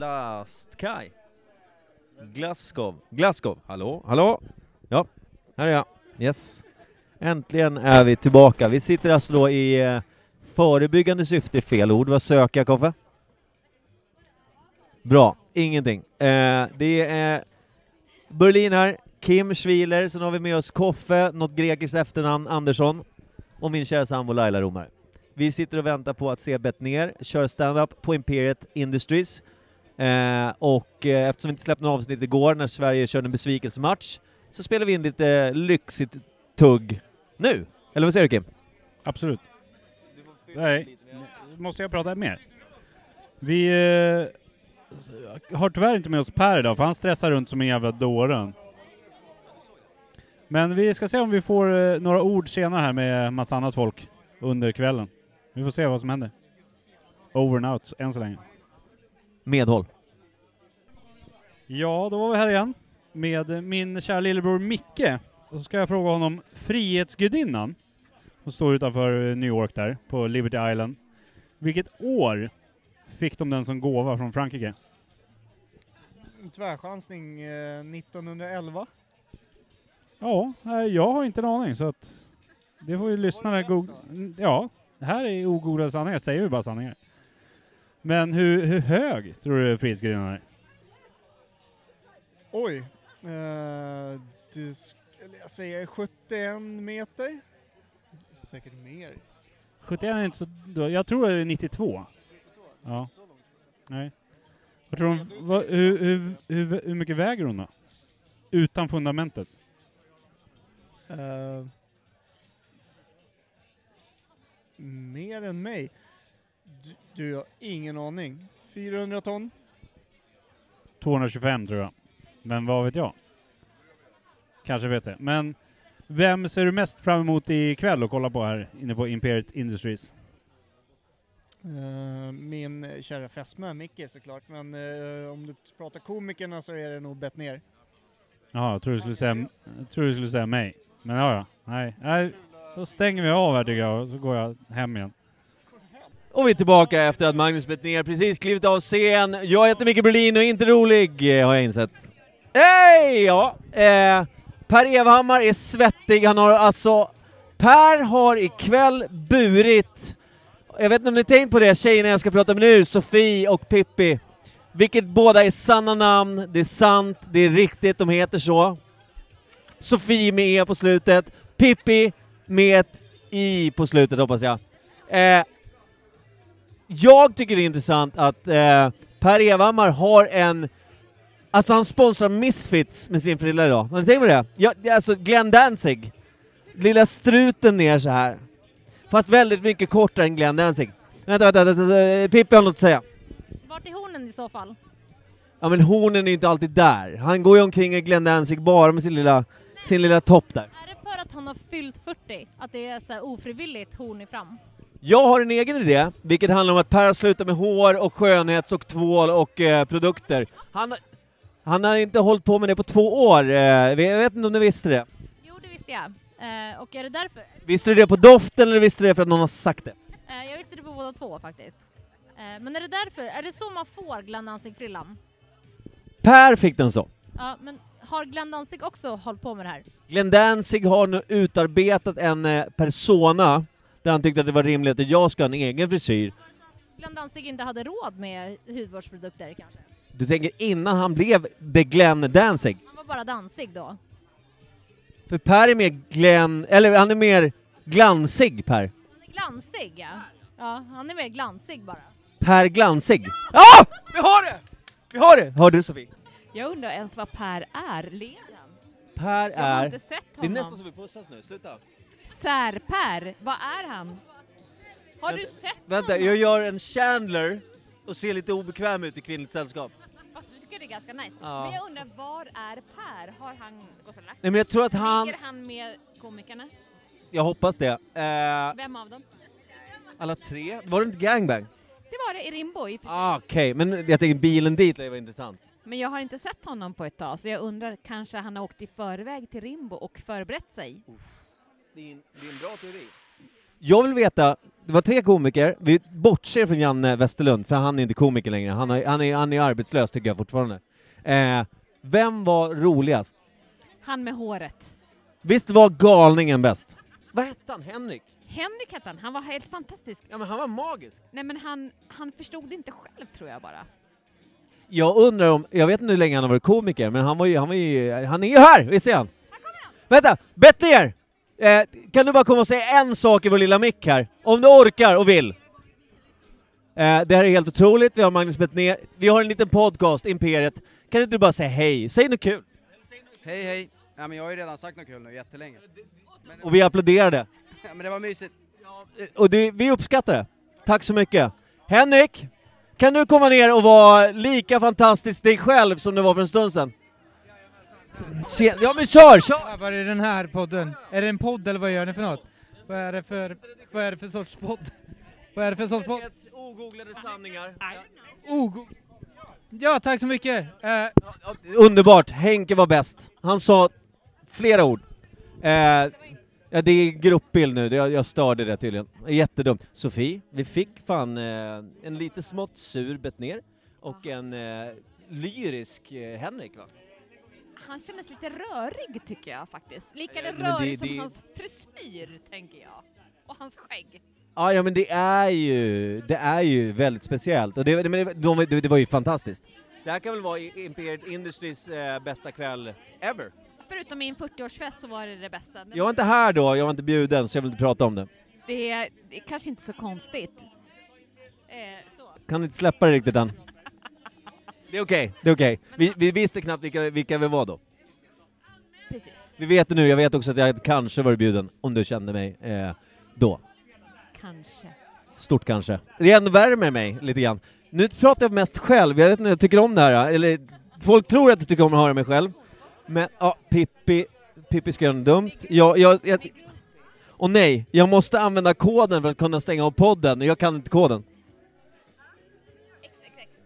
Last-Kaj. Glasgow. Glasgow, hallå, hallå? Ja, här är jag. Yes. Äntligen är vi tillbaka. Vi sitter alltså då i eh, förebyggande syfte, fel ord. Vad söker jag, Koffe? Bra, ingenting. Eh, det är Berlin här, Kim Schwiler, sen har vi med oss Koffe, något grekiskt efternamn, Andersson, och min kära sambo Laila Romare. Vi sitter och väntar på att se Bettner köra stand-up på Imperiet Industries. Eh, och eh, eftersom vi inte släppte något avsnitt igår när Sverige körde en besvikelsematch, så spelar vi in lite lyxigt tugg nu. Eller vad säger du Kim? Absolut. Nej, måste jag prata mer? Vi eh, har tyvärr inte med oss Per idag, för han stressar runt som en jävla dåre. Men vi ska se om vi får eh, några ord senare här med massa annat folk under kvällen. Vi får se vad som händer. Over and out, än så länge. Medhåll. Ja, då var vi här igen med min kära lillebror Micke. Och så ska jag fråga honom, Frihetsgudinnan, som står utanför New York där, på Liberty Island. Vilket år fick de den som gåva från Frankrike? Tvärchansning eh, 1911. Ja, eh, jag har inte en aning så att det får ju lyssnarna googla. Ja, det här är ogooglade sanningar, säger vi bara sanningar. Men hur, hur hög tror du Frihetsgudinnan är? Oj. Eh, det skulle jag säga är 71 meter. Säkert mer. 71 är inte så... då- Jag tror det är 92. Ja. Nej. Vad tror hon, vad, hur, hur, hur, hur mycket väger hon då? Utan fundamentet? Eh, mer än mig. Du, har ingen aning. 400 ton? 225 tror jag. Men vad vet jag? Kanske vet det. Men vem ser du mest fram emot ikväll att kolla på här inne på Imperiet Industries? Eh, min kära fästmö Micke såklart, men eh, om du pratar komikerna så är det nog bett ner. Jaha, jag tror du skulle säga, jag tror du skulle säga mig. Men ja, ja. Nej. Nej. Då stänger vi av här tycker jag, och så går jag hem igen. Och vi är tillbaka efter att Magnus Bettner precis klivit av scen. Jag heter Micke Berlin och är inte rolig, eh, har jag insett. Hej! Ja, eh, Per Evhammar är svettig, han har alltså... Per har ikväll burit, jag vet inte om ni tänkt på det, tjejerna jag ska prata med nu, Sofie och Pippi. Vilket båda är sanna namn, det är sant, det är riktigt, de heter så. Sofie med E på slutet, Pippi med ett I på slutet hoppas jag. Eh, jag tycker det är intressant att eh, Per Evhammar har en... Alltså han sponsrar Misfits med sin frilla idag. Har ni tänkt på det? Ja, alltså Glenn Danzig. Lilla struten ner så här. Fast väldigt mycket kortare än Glenn Danzig. Vänta, vänta, vänta. Pippi har något att säga. Vart är hornen i så fall? Ja men hornen är inte alltid där. Han går ju omkring i Glenn Danzig bara med sin lilla, sin lilla topp där. Är det för att han har fyllt 40? Att det är så ofrivilligt horn i fram? Jag har en egen idé, vilket handlar om att Per har slutat med hår och skönhets och tvål och eh, produkter. Han, han har inte hållit på med det på två år, eh, jag vet inte om ni visste det? Jo, det visste jag. Eh, och är det därför? Visste du det på doften eller visste du det för att någon har sagt det? Eh, jag visste det på båda två faktiskt. Eh, men är det därför? Är det så man får Glenn Danzig-frillan? Per fick den så. Ja, men har Glenn Danzig också hållit på med det här? Glenn Danzig har nu utarbetat en eh, persona där han tyckte att det var rimligt att jag ska ha en egen frisyr. Glenn Danzig inte hade råd med hudvårdsprodukter kanske? Du tänker innan han blev The Glenn Danzig? Han var bara dansig då? För Per är mer Glenn, eller han är mer glansig Per. Han är glansig ja. Ja, han är mer glansig bara. Per Glansig. Ja! Vi har det! Vi har det! Har du Sofie? Jag undrar ens vad Per är, ler han? Per Jag har är... inte sett Det är honom. nästan som vi pussas nu, sluta. Sär-Per, vad är han? Har du sett Vänta, honom? jag gör en Chandler och ser lite obekväm ut i kvinnligt sällskap. Fast du tycker det är ganska nice. Ja. Men jag undrar, var är Per? Har han gått och lagt Nej men jag tror att han... Ligger han med komikerna? Jag hoppas det. Eh, Vem av dem? alla tre? Var det inte gangbang? Det var det i Rimbo i och för sig. Ah, Okej, men jag tänker bilen dit lär ju vara intressant. Men jag har inte sett honom på ett tag, så jag undrar, kanske han har åkt i förväg till Rimbo och förberett sig? Det är en, det är en bra teori. Jag vill veta, det var tre komiker, vi bortser från Janne Westerlund, för han är inte komiker längre, han, har, han, är, han är arbetslös tycker jag fortfarande. Eh, vem var roligast? Han med håret. Visst var galningen bäst? Vad hette han? Henrik? Henrik hette han, han var helt fantastisk. Ja men han var magisk. Nej men han, han förstod inte själv tror jag bara. Jag undrar om, jag vet inte hur länge han har varit komiker, men han var ju, han var ju, han är ju här! Vi ser han! Vänta! Bettner! Eh, kan du bara komma och säga en sak i vår lilla mick här? Om du orkar och vill. Eh, det här är helt otroligt, vi har Magnus Bettner, vi har en liten podcast, Imperiet. Kan inte du bara säga hej? Säg något kul! Hej hej! Ja, men jag har ju redan sagt något kul nu jättelänge. Men, Och vi applåderade. ja, men det var mysigt. Och det, vi uppskattar det. Tack så mycket. Henrik, kan du komma ner och vara lika fantastisk dig själv som du var för en stund sedan? Se, ja men kör, kör! Vad är den här podden? Är det en podd eller vad gör ni för något? Vad är det för, vad är det för sorts podd? Vad är det för sorts podd? Ogooglade sanningar. Oh, go- ja, tack så mycket! Eh, Underbart, Henke var bäst. Han sa flera ord. Eh, ja, det är gruppbild nu, jag, jag störde det tydligen. Jättedumt. Sofie, vi fick fan eh, en lite smått sur Bettner och en eh, lyrisk eh, Henrik va? Han kändes lite rörig tycker jag faktiskt. Lika men rörig det- som det- hans frisyr, tänker jag. Och hans skägg. Ja, ja men det är ju, det är ju väldigt speciellt och det, det, de, det, det var ju fantastiskt. Det här kan väl vara Imperial Industries eh, bästa kväll ever? Förutom min 40-årsfest så var det det bästa. Jag var inte här då, jag var inte bjuden så jag vill inte prata om det. Det är, det är kanske inte så konstigt. Eh, så. Kan inte släppa det riktigt än. Det är okej, det är okej. Vi, vi visste knappt vilka, vilka vi var då. Precis. Vi vet det nu, jag vet också att jag kanske varit bjuden, om du kände mig eh, då. Kanske. Stort kanske. Det är ändå värre med mig, lite grann. Nu pratar jag mest själv, jag vet inte, jag tycker om det här, eller folk tror att jag tycker om att höra mig själv. Men, ja, Pippi, Pippi ska göra något dumt. Jag, jag, jag, och nej, jag måste använda koden för att kunna stänga av podden, och jag kan inte koden.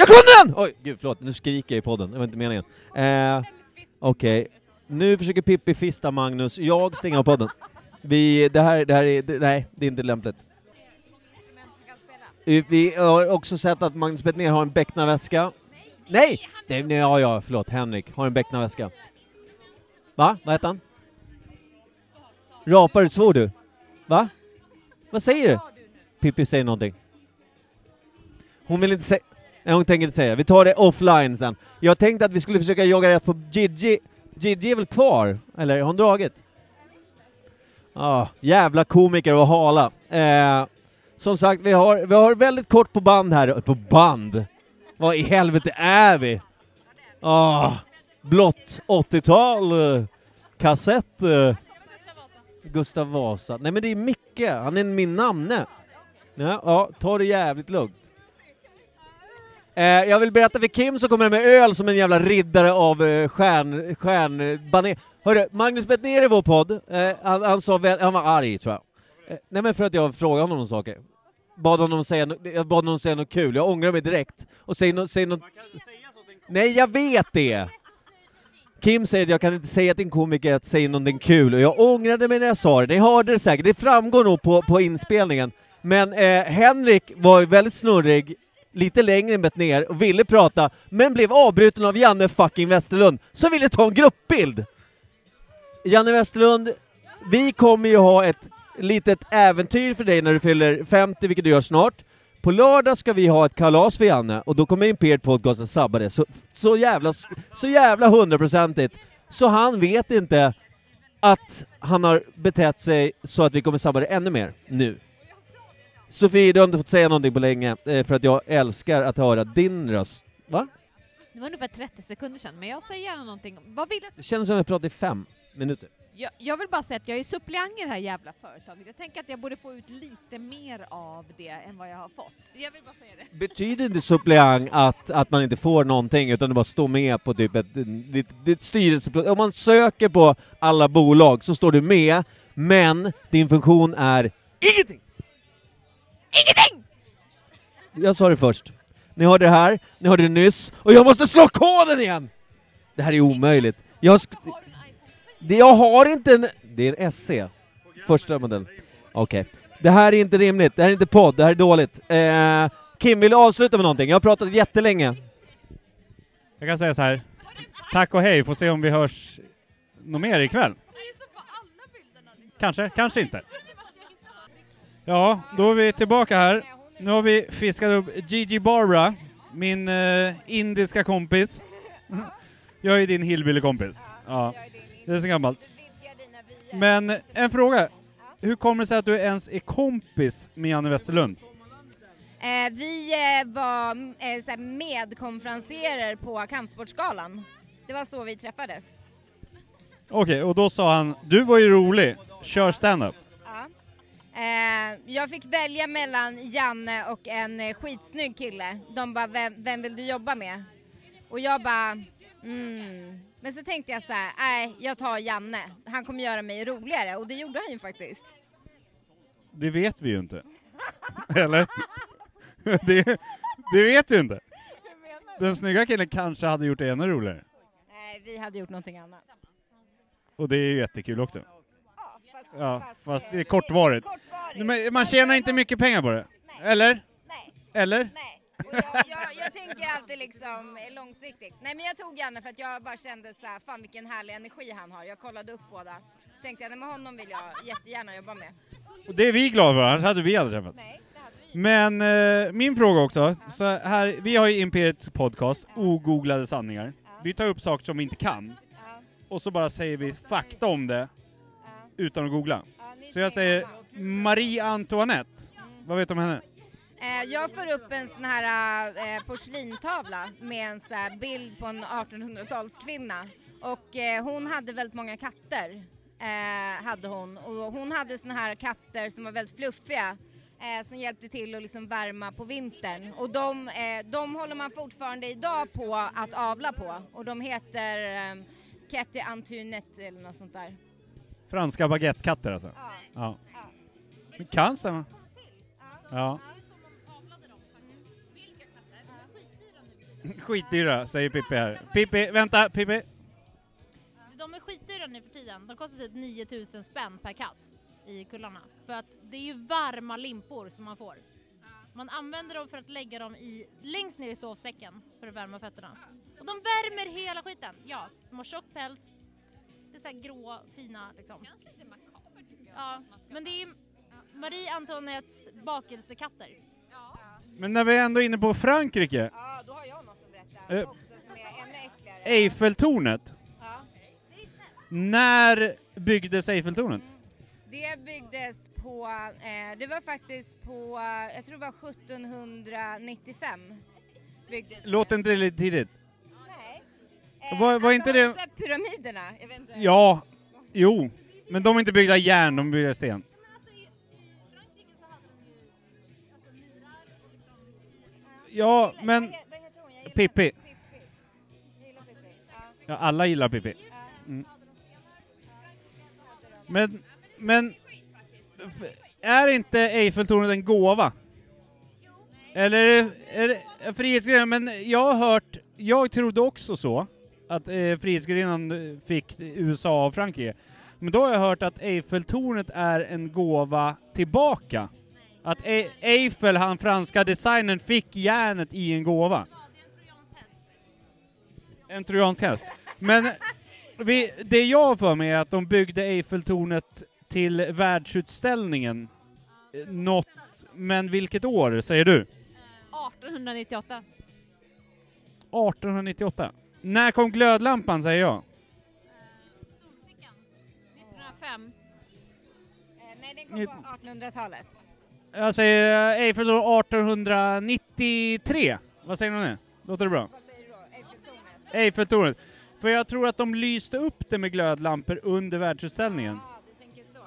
Jag kunde den! Oj, gud förlåt, nu skriker jag i podden, det var inte meningen. Eh, Okej, nu försöker Pippi fista Magnus, jag stänger av podden. Vi, det här, det här är, det, nej, det är inte lämpligt. Vi har också sett att Magnus Bettner har en Becknarväska. Nej! nej! nej! Ja, ja, förlåt, Henrik har en Becknarväska. Va? Vad heter han? Rapar svor du? Va? Vad säger du? Pippi säger någonting. Hon vill inte säga... Hon tänker inte säga det. Vi tar det offline sen. Jag tänkte att vi skulle försöka jaga rätt på Gigi. Gigi är väl kvar? Eller har hon dragit? Ja, ah, jävla komiker och hala. Eh, som sagt, vi har, vi har väldigt kort på band här. På band? Vad i helvete är vi? Ah, blått 80-tal, eh, kassett. Eh. Gustav Vasa. Nej men det är Micke, han är min namne. Ja, ja, ta det jävligt lugnt. Eh, jag vill berätta för Kim som kommer med öl som en jävla riddare av eh, stjärn... stjärnbaner. Hörru, Magnus Bettner i vår podd, eh, han, han sa väl, han var arg tror jag. Eh, nej men för att jag frågade honom om saker. Bad honom säga, no- jag bad honom säga något kul, jag ångrar mig direkt. Och säg, no, säg något... Nej jag vet det! Kim säger att jag kan inte säga till en komiker att säga någonting kul, och jag ångrade mig när jag sa det. Ni hörde det säkert, det framgår nog på, på inspelningen. Men eh, Henrik var ju väldigt snurrig, lite längre än ner och ville prata, men blev avbruten av Janne fucking Westerlund, som ville ta en gruppbild! Janne Westerlund, vi kommer ju ha ett litet äventyr för dig när du fyller 50, vilket du gör snart. På lördag ska vi ha ett kalas för Janne, och då kommer Imperiet Podcast att sabba det så, så jävla, så jävla hundraprocentigt, så han vet inte att han har betett sig så att vi kommer sabba det ännu mer nu. Sofie, du har inte fått säga någonting på länge, eh, för att jag älskar att höra din röst. Va? Det var ungefär 30 sekunder sedan, men jag säger gärna någonting. Vad vill jag? Det känns som att jag pratar i fem minuter. jag? Jag vill bara säga att jag är suppleant i det här jävla företaget. Jag tänker att jag borde få ut lite mer av det än vad jag har fått. Jag vill bara säga det. Betyder inte suppleant att, att man inte får någonting, utan det bara står med på typ ett, ett, ett styrelse... Om man söker på alla bolag så står du med, men din funktion är ingenting! Ingenting! Jag sa det först. Ni hörde det här, ni hörde det nyss, och jag måste slå koden igen! Det här är omöjligt. Jag, det, jag har inte en... Det är en SC. Första modell. Okej. Det här är inte rimligt, det här är inte podd, det här är dåligt. Eh, Kim, vill du avsluta med någonting? Jag har pratat jättelänge. Jag kan säga så här. Tack och hej, får se om vi hörs något mer ikväll. Kanske, kanske inte. Ja, då är vi tillbaka här. Nu har vi fiskat upp Gigi Barbara, min eh, indiska kompis. Jag är din hillbilly-kompis. Ja, det är så gammalt. Men en fråga. Hur kommer det sig att du ens är kompis med Janne Westerlund? Eh, vi eh, var eh, medkonferenserer på Kampsportsgalan. Det var så vi träffades. Okej, och då sa han, du var ju rolig, kör stand-up. Eh, jag fick välja mellan Janne och en eh, skitsnygg kille. De bara, vem, vem vill du jobba med? Och jag bara, mm. Men så tänkte jag så här, nej, jag tar Janne. Han kommer göra mig roligare och det gjorde han ju faktiskt. Det vet vi ju inte. Eller? det, det vet vi inte. Den snygga killen kanske hade gjort det ännu roligare. Nej, vi hade gjort någonting annat. Och det är ju jättekul också. Ja, fast, Ja, det är kortvarigt. kortvarigt. Men man tjänar inte mycket pengar på det. Eller? Nej, Eller? nej. Jag, jag, jag tänker alltid liksom långsiktigt. Nej men jag tog Janne för att jag bara kände så här, fan vilken härlig energi han har. Jag kollade upp båda. Så tänkte jag, nej, med honom vill jag jättegärna jobba med. Och det är vi glada för, annars hade vi aldrig träffats. Nej, Men eh, min fråga också, så här, vi har ju Imperiet podcast, ogooglade sanningar. Vi tar upp saker som vi inte kan, Ja, och så bara säger vi fakta om det ja, utan att googla. Så jag säger Marie Antoinette. Vad vet du om henne? Eh, jag får upp en sån här eh, porslintavla med en så här bild på en 1800-talskvinna. Och eh, hon hade väldigt många katter. Eh, hade hon. Och hon hade såna här katter som var väldigt fluffiga. Eh, som hjälpte till att liksom värma på vintern. Och de, eh, de håller man fortfarande idag på att avla på. Och de heter eh, Ketty Antoinette eller något sånt där. Franska baguettekatter alltså? Ja. Ja. Ja. Det kan stämma. Ja. Skitdyra, säger Pippi här. Pippi, vänta, Pippi. De är skitdyra nu för tiden. De kostar typ 9000 spänn per katt i kullarna. För att det är ju varma limpor som man får. Man använder dem för att lägga dem i, längst ner i sovsäcken för att värma fötterna. Och de värmer hela skiten. Ja, de har tjock päls. Det så här grå, fina liksom. Ja, men det är Marie Antoinettes bakelsekatter. Men när vi är ändå inne på Frankrike, Ja, då har jag något att berätta Eh. också som är ännu äckligare. Eiffeltornet. Ja. När byggdes Eiffeltornet? Det byggdes på, eh, det var faktiskt på, eh, jag tror det var 1795. Byggdes det. Låter inte det lite tidigt? Nej. Var- var inte det- pyramiderna? Jag vet inte. Ja, jo. Men de är inte byggda i järn, de är byggda i sten. Ja, men heter hon? Jag gillar Pippi. Ja. Ja, alla gillar Pippi. Mm. Men, men är inte Eiffeltornet en gåva? Eller är det, är det Frihetsgudinnan? Men jag har hört, jag trodde också så, att eh, Frihetsgudinnan eh, fick USA och Frankrike. Men då har jag hört att Eiffeltornet är en gåva tillbaka. Att e Eiffel, han franska designern, fick järnet i en gåva. En trojansk häst. Men vi, det jag för mig är att de byggde Eiffeltornet till världsutställningen. Eh, Något, men vilket år säger du? 1898. 1898. När kom glödlampan säger jag? 1905. Eh, nej, den kom på 1800-talet. Jag säger eh, Eiffeltornet 1893. Vad säger du nu? Låter det bra? Vad säger du då? Eiffeltornet? Eiffeltornet. För jag tror att de lyste upp det med glödlampor under världsutställningen. Ja, du tänker så.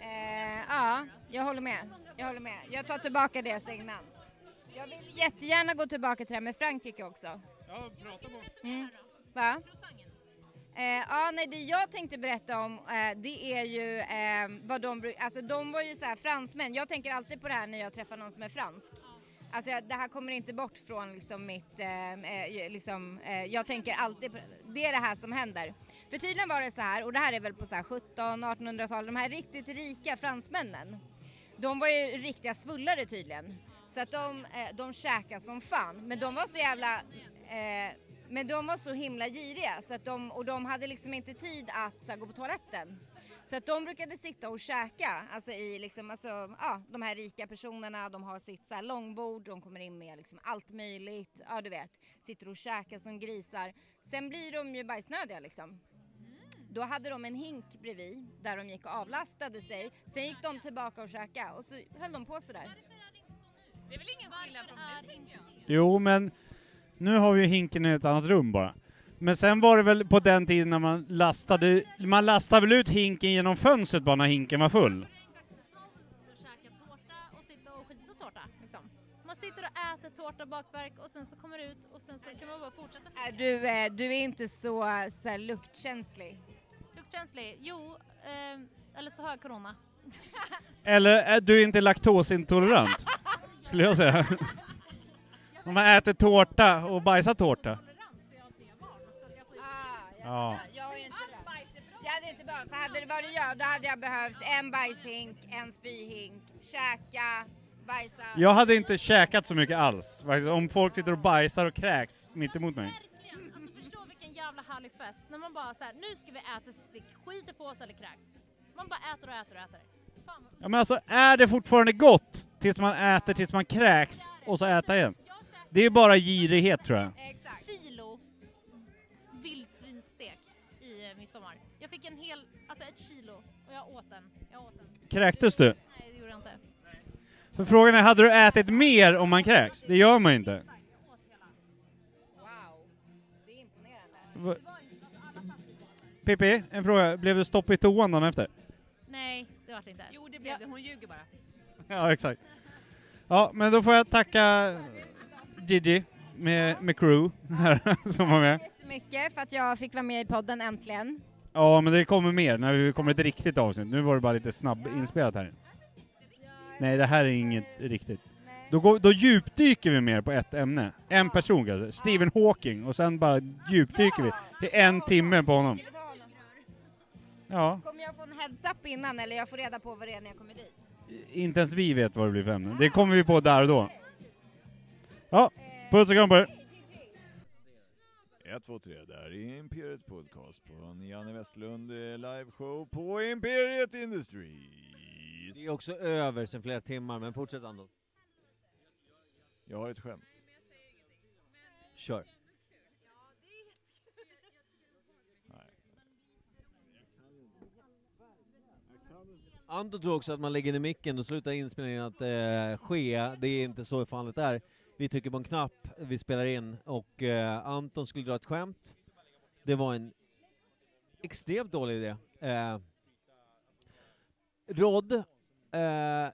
Eh, ja, jag håller med. Jag håller med. Jag tar tillbaka det innan. Jag vill jättegärna gå tillbaka till det här med Frankrike också. Ja, prata på. Mm. Va? Eh, ah, nej, det jag tänkte berätta om eh, det är ju eh, vad de alltså de var ju så här fransmän. Jag tänker alltid på det här när jag träffar någon som är fransk. Alltså jag, det här kommer inte bort från liksom mitt, eh, eh, liksom, eh, jag tänker alltid på det är det här som händer. För tydligen var det så här, och det här är väl på så här 17-1800-talet, de här riktigt rika fransmännen. de var ju riktiga svullare tydligen. Så att de, eh, de käkade som fan. Men de var så jävla... Eh, men de var så himla giriga så att de, och de hade liksom inte tid att så här, gå på toaletten. Så att de brukade sitta och käka, alltså i liksom, alltså, ja, de här rika personerna, de har sitt så här långbord, de kommer in med liksom allt möjligt, ja du vet, sitter och käkar som grisar. Sen blir de ju bajsnödiga liksom. Då hade de en hink bredvid där de gick och avlastade sig. Sen gick de tillbaka och käkade och så höll de på sådär. Det är väl ingen skillnad från nu. Jo, men nu har vi ju hinken i ett annat rum bara. Men sen var det väl på den tiden när man lastade, man lastade väl ut hinken genom fönstret bara när hinken var full? och käka tårta och sitta och skita tårta. Man sitter och äter tårta, bakverk och sen så kommer det ut och sen så kan man bara fortsätta. Är du, eh, du är inte så, så här, luktkänslig? Luktkänslig? Jo, eh, eller så har jag corona. Eller är du inte laktosintolerant? Skulle jag säga. Om man äter tårta och bajsar tårta. Ah, Ja. jag har ju inte det. Jag hade inte barn, för hade det varit jag då hade jag behövt en bajshink, en spyhink, käka, bajsa. Jag hade inte käkat så mycket alls. Om folk sitter och bajsar och kräks mitt emot mig. Verkligen! Alltså förstå vilken jävla härlig fest när man bara så här, nu ska vi äta vi skiter på oss eller kräks. Man bara äter och äter och äter. Fan, Ja men alltså, är det fortfarande gott tills man äter tills man kräks och så äta igen? Det är bara girighet tror jag. Exakt. kilo vildsvinsstek i eh, midsommar. Jag fick en hel, alltså ett kilo och jag åt den. Jag åt den. Kräktes du? Nej, det gjorde jag inte. För frågan är, hade du ätit mer om man kräks? Det gör man ju inte. Wow. Det är imponerande. Va- Pippi, en fråga. Blev det stopp i toan dagen efter? Nej, det var det inte. Jo, det blev det. Hon ljuger bara. Ja, exakt. Ja, men då får jag tacka Gigi med, med crew här som var med. Jättemycket för att jag fick vara med i podden äntligen. Ja, men det kommer mer när vi kommer ett riktigt avsnitt. Nu var det bara lite snabb inspelat här. Nej, det här är inget riktigt. Då, går, då djupdyker vi mer på ett ämne. En person kanske. Stephen Hawking. Och sen bara djupdyker vi. Det är en timme på honom. Ja, Kommer jag få en heads-up innan eller jag får reda på vad det är när jag kommer dit? inte ens vi vet vad det blir för ämne. Det kommer vi på där och då. Ja, puss och kram på er. 1, 2, 3, där är Imperiet Podcast på en Janne Westlund eh, liveshow på Imperiet Industries. Det är också över sen flera timmar, men fortsätt Anton. Jag har ett skämt. Kör. Anton tror också att man lägger ner micken och slutar inspelningen att eh, ske. Det är inte så fallet är. Vi trycker på en knapp, vi spelar in och eh, Anton skulle dra ett skämt. Det var en extremt dålig idé. Eh, Rod, eh,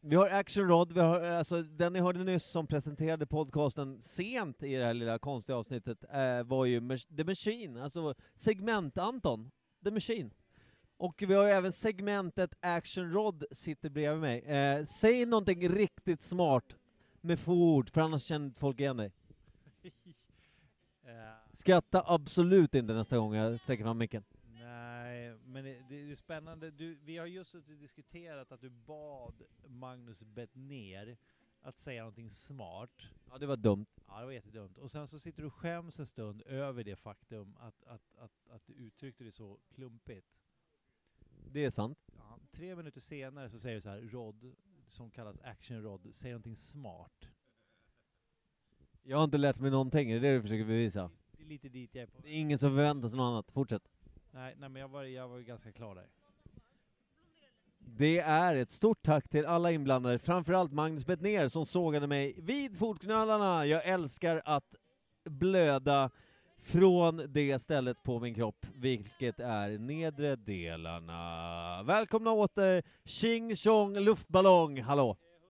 vi har Action Rod, vi har, eh, alltså, den ni hörde nyss som presenterade podcasten sent i det här lilla konstiga avsnittet eh, var ju The Machine, alltså segment-Anton, The Machine. Och vi har ju även segmentet Action Rod sitter bredvid mig. Eh, säg någonting riktigt smart med få ord, för annars känner folk igen dig. Skratta absolut inte nästa gång jag sträcker fram micken. nej, men det, det är spännande. Du, vi har just diskuterat att du bad Magnus Bettner att säga någonting smart. Ja, det var dumt. Ja, det var jättedumt. Och sen så sitter du och skäms en stund över det faktum att, att, att, att du uttryckte det så klumpigt. Det är sant. Ja, tre minuter senare så säger du så här, Rod, som kallas Action Rod, säg någonting smart. Jag har inte lärt mig någonting, är det det du försöker bevisa? Det är lite dit jag är på Det är ingen som förväntar sig något annat. Fortsätt. Nej, nej men jag var, jag var ju ganska klar där. Det är ett stort tack till alla inblandade, framförallt Magnus Bettner som sågade mig vid fotknölarna. Jag älskar att blöda från det stället på min kropp, vilket är nedre delarna. Välkomna åter, Ching Chong Luftballong, hallå!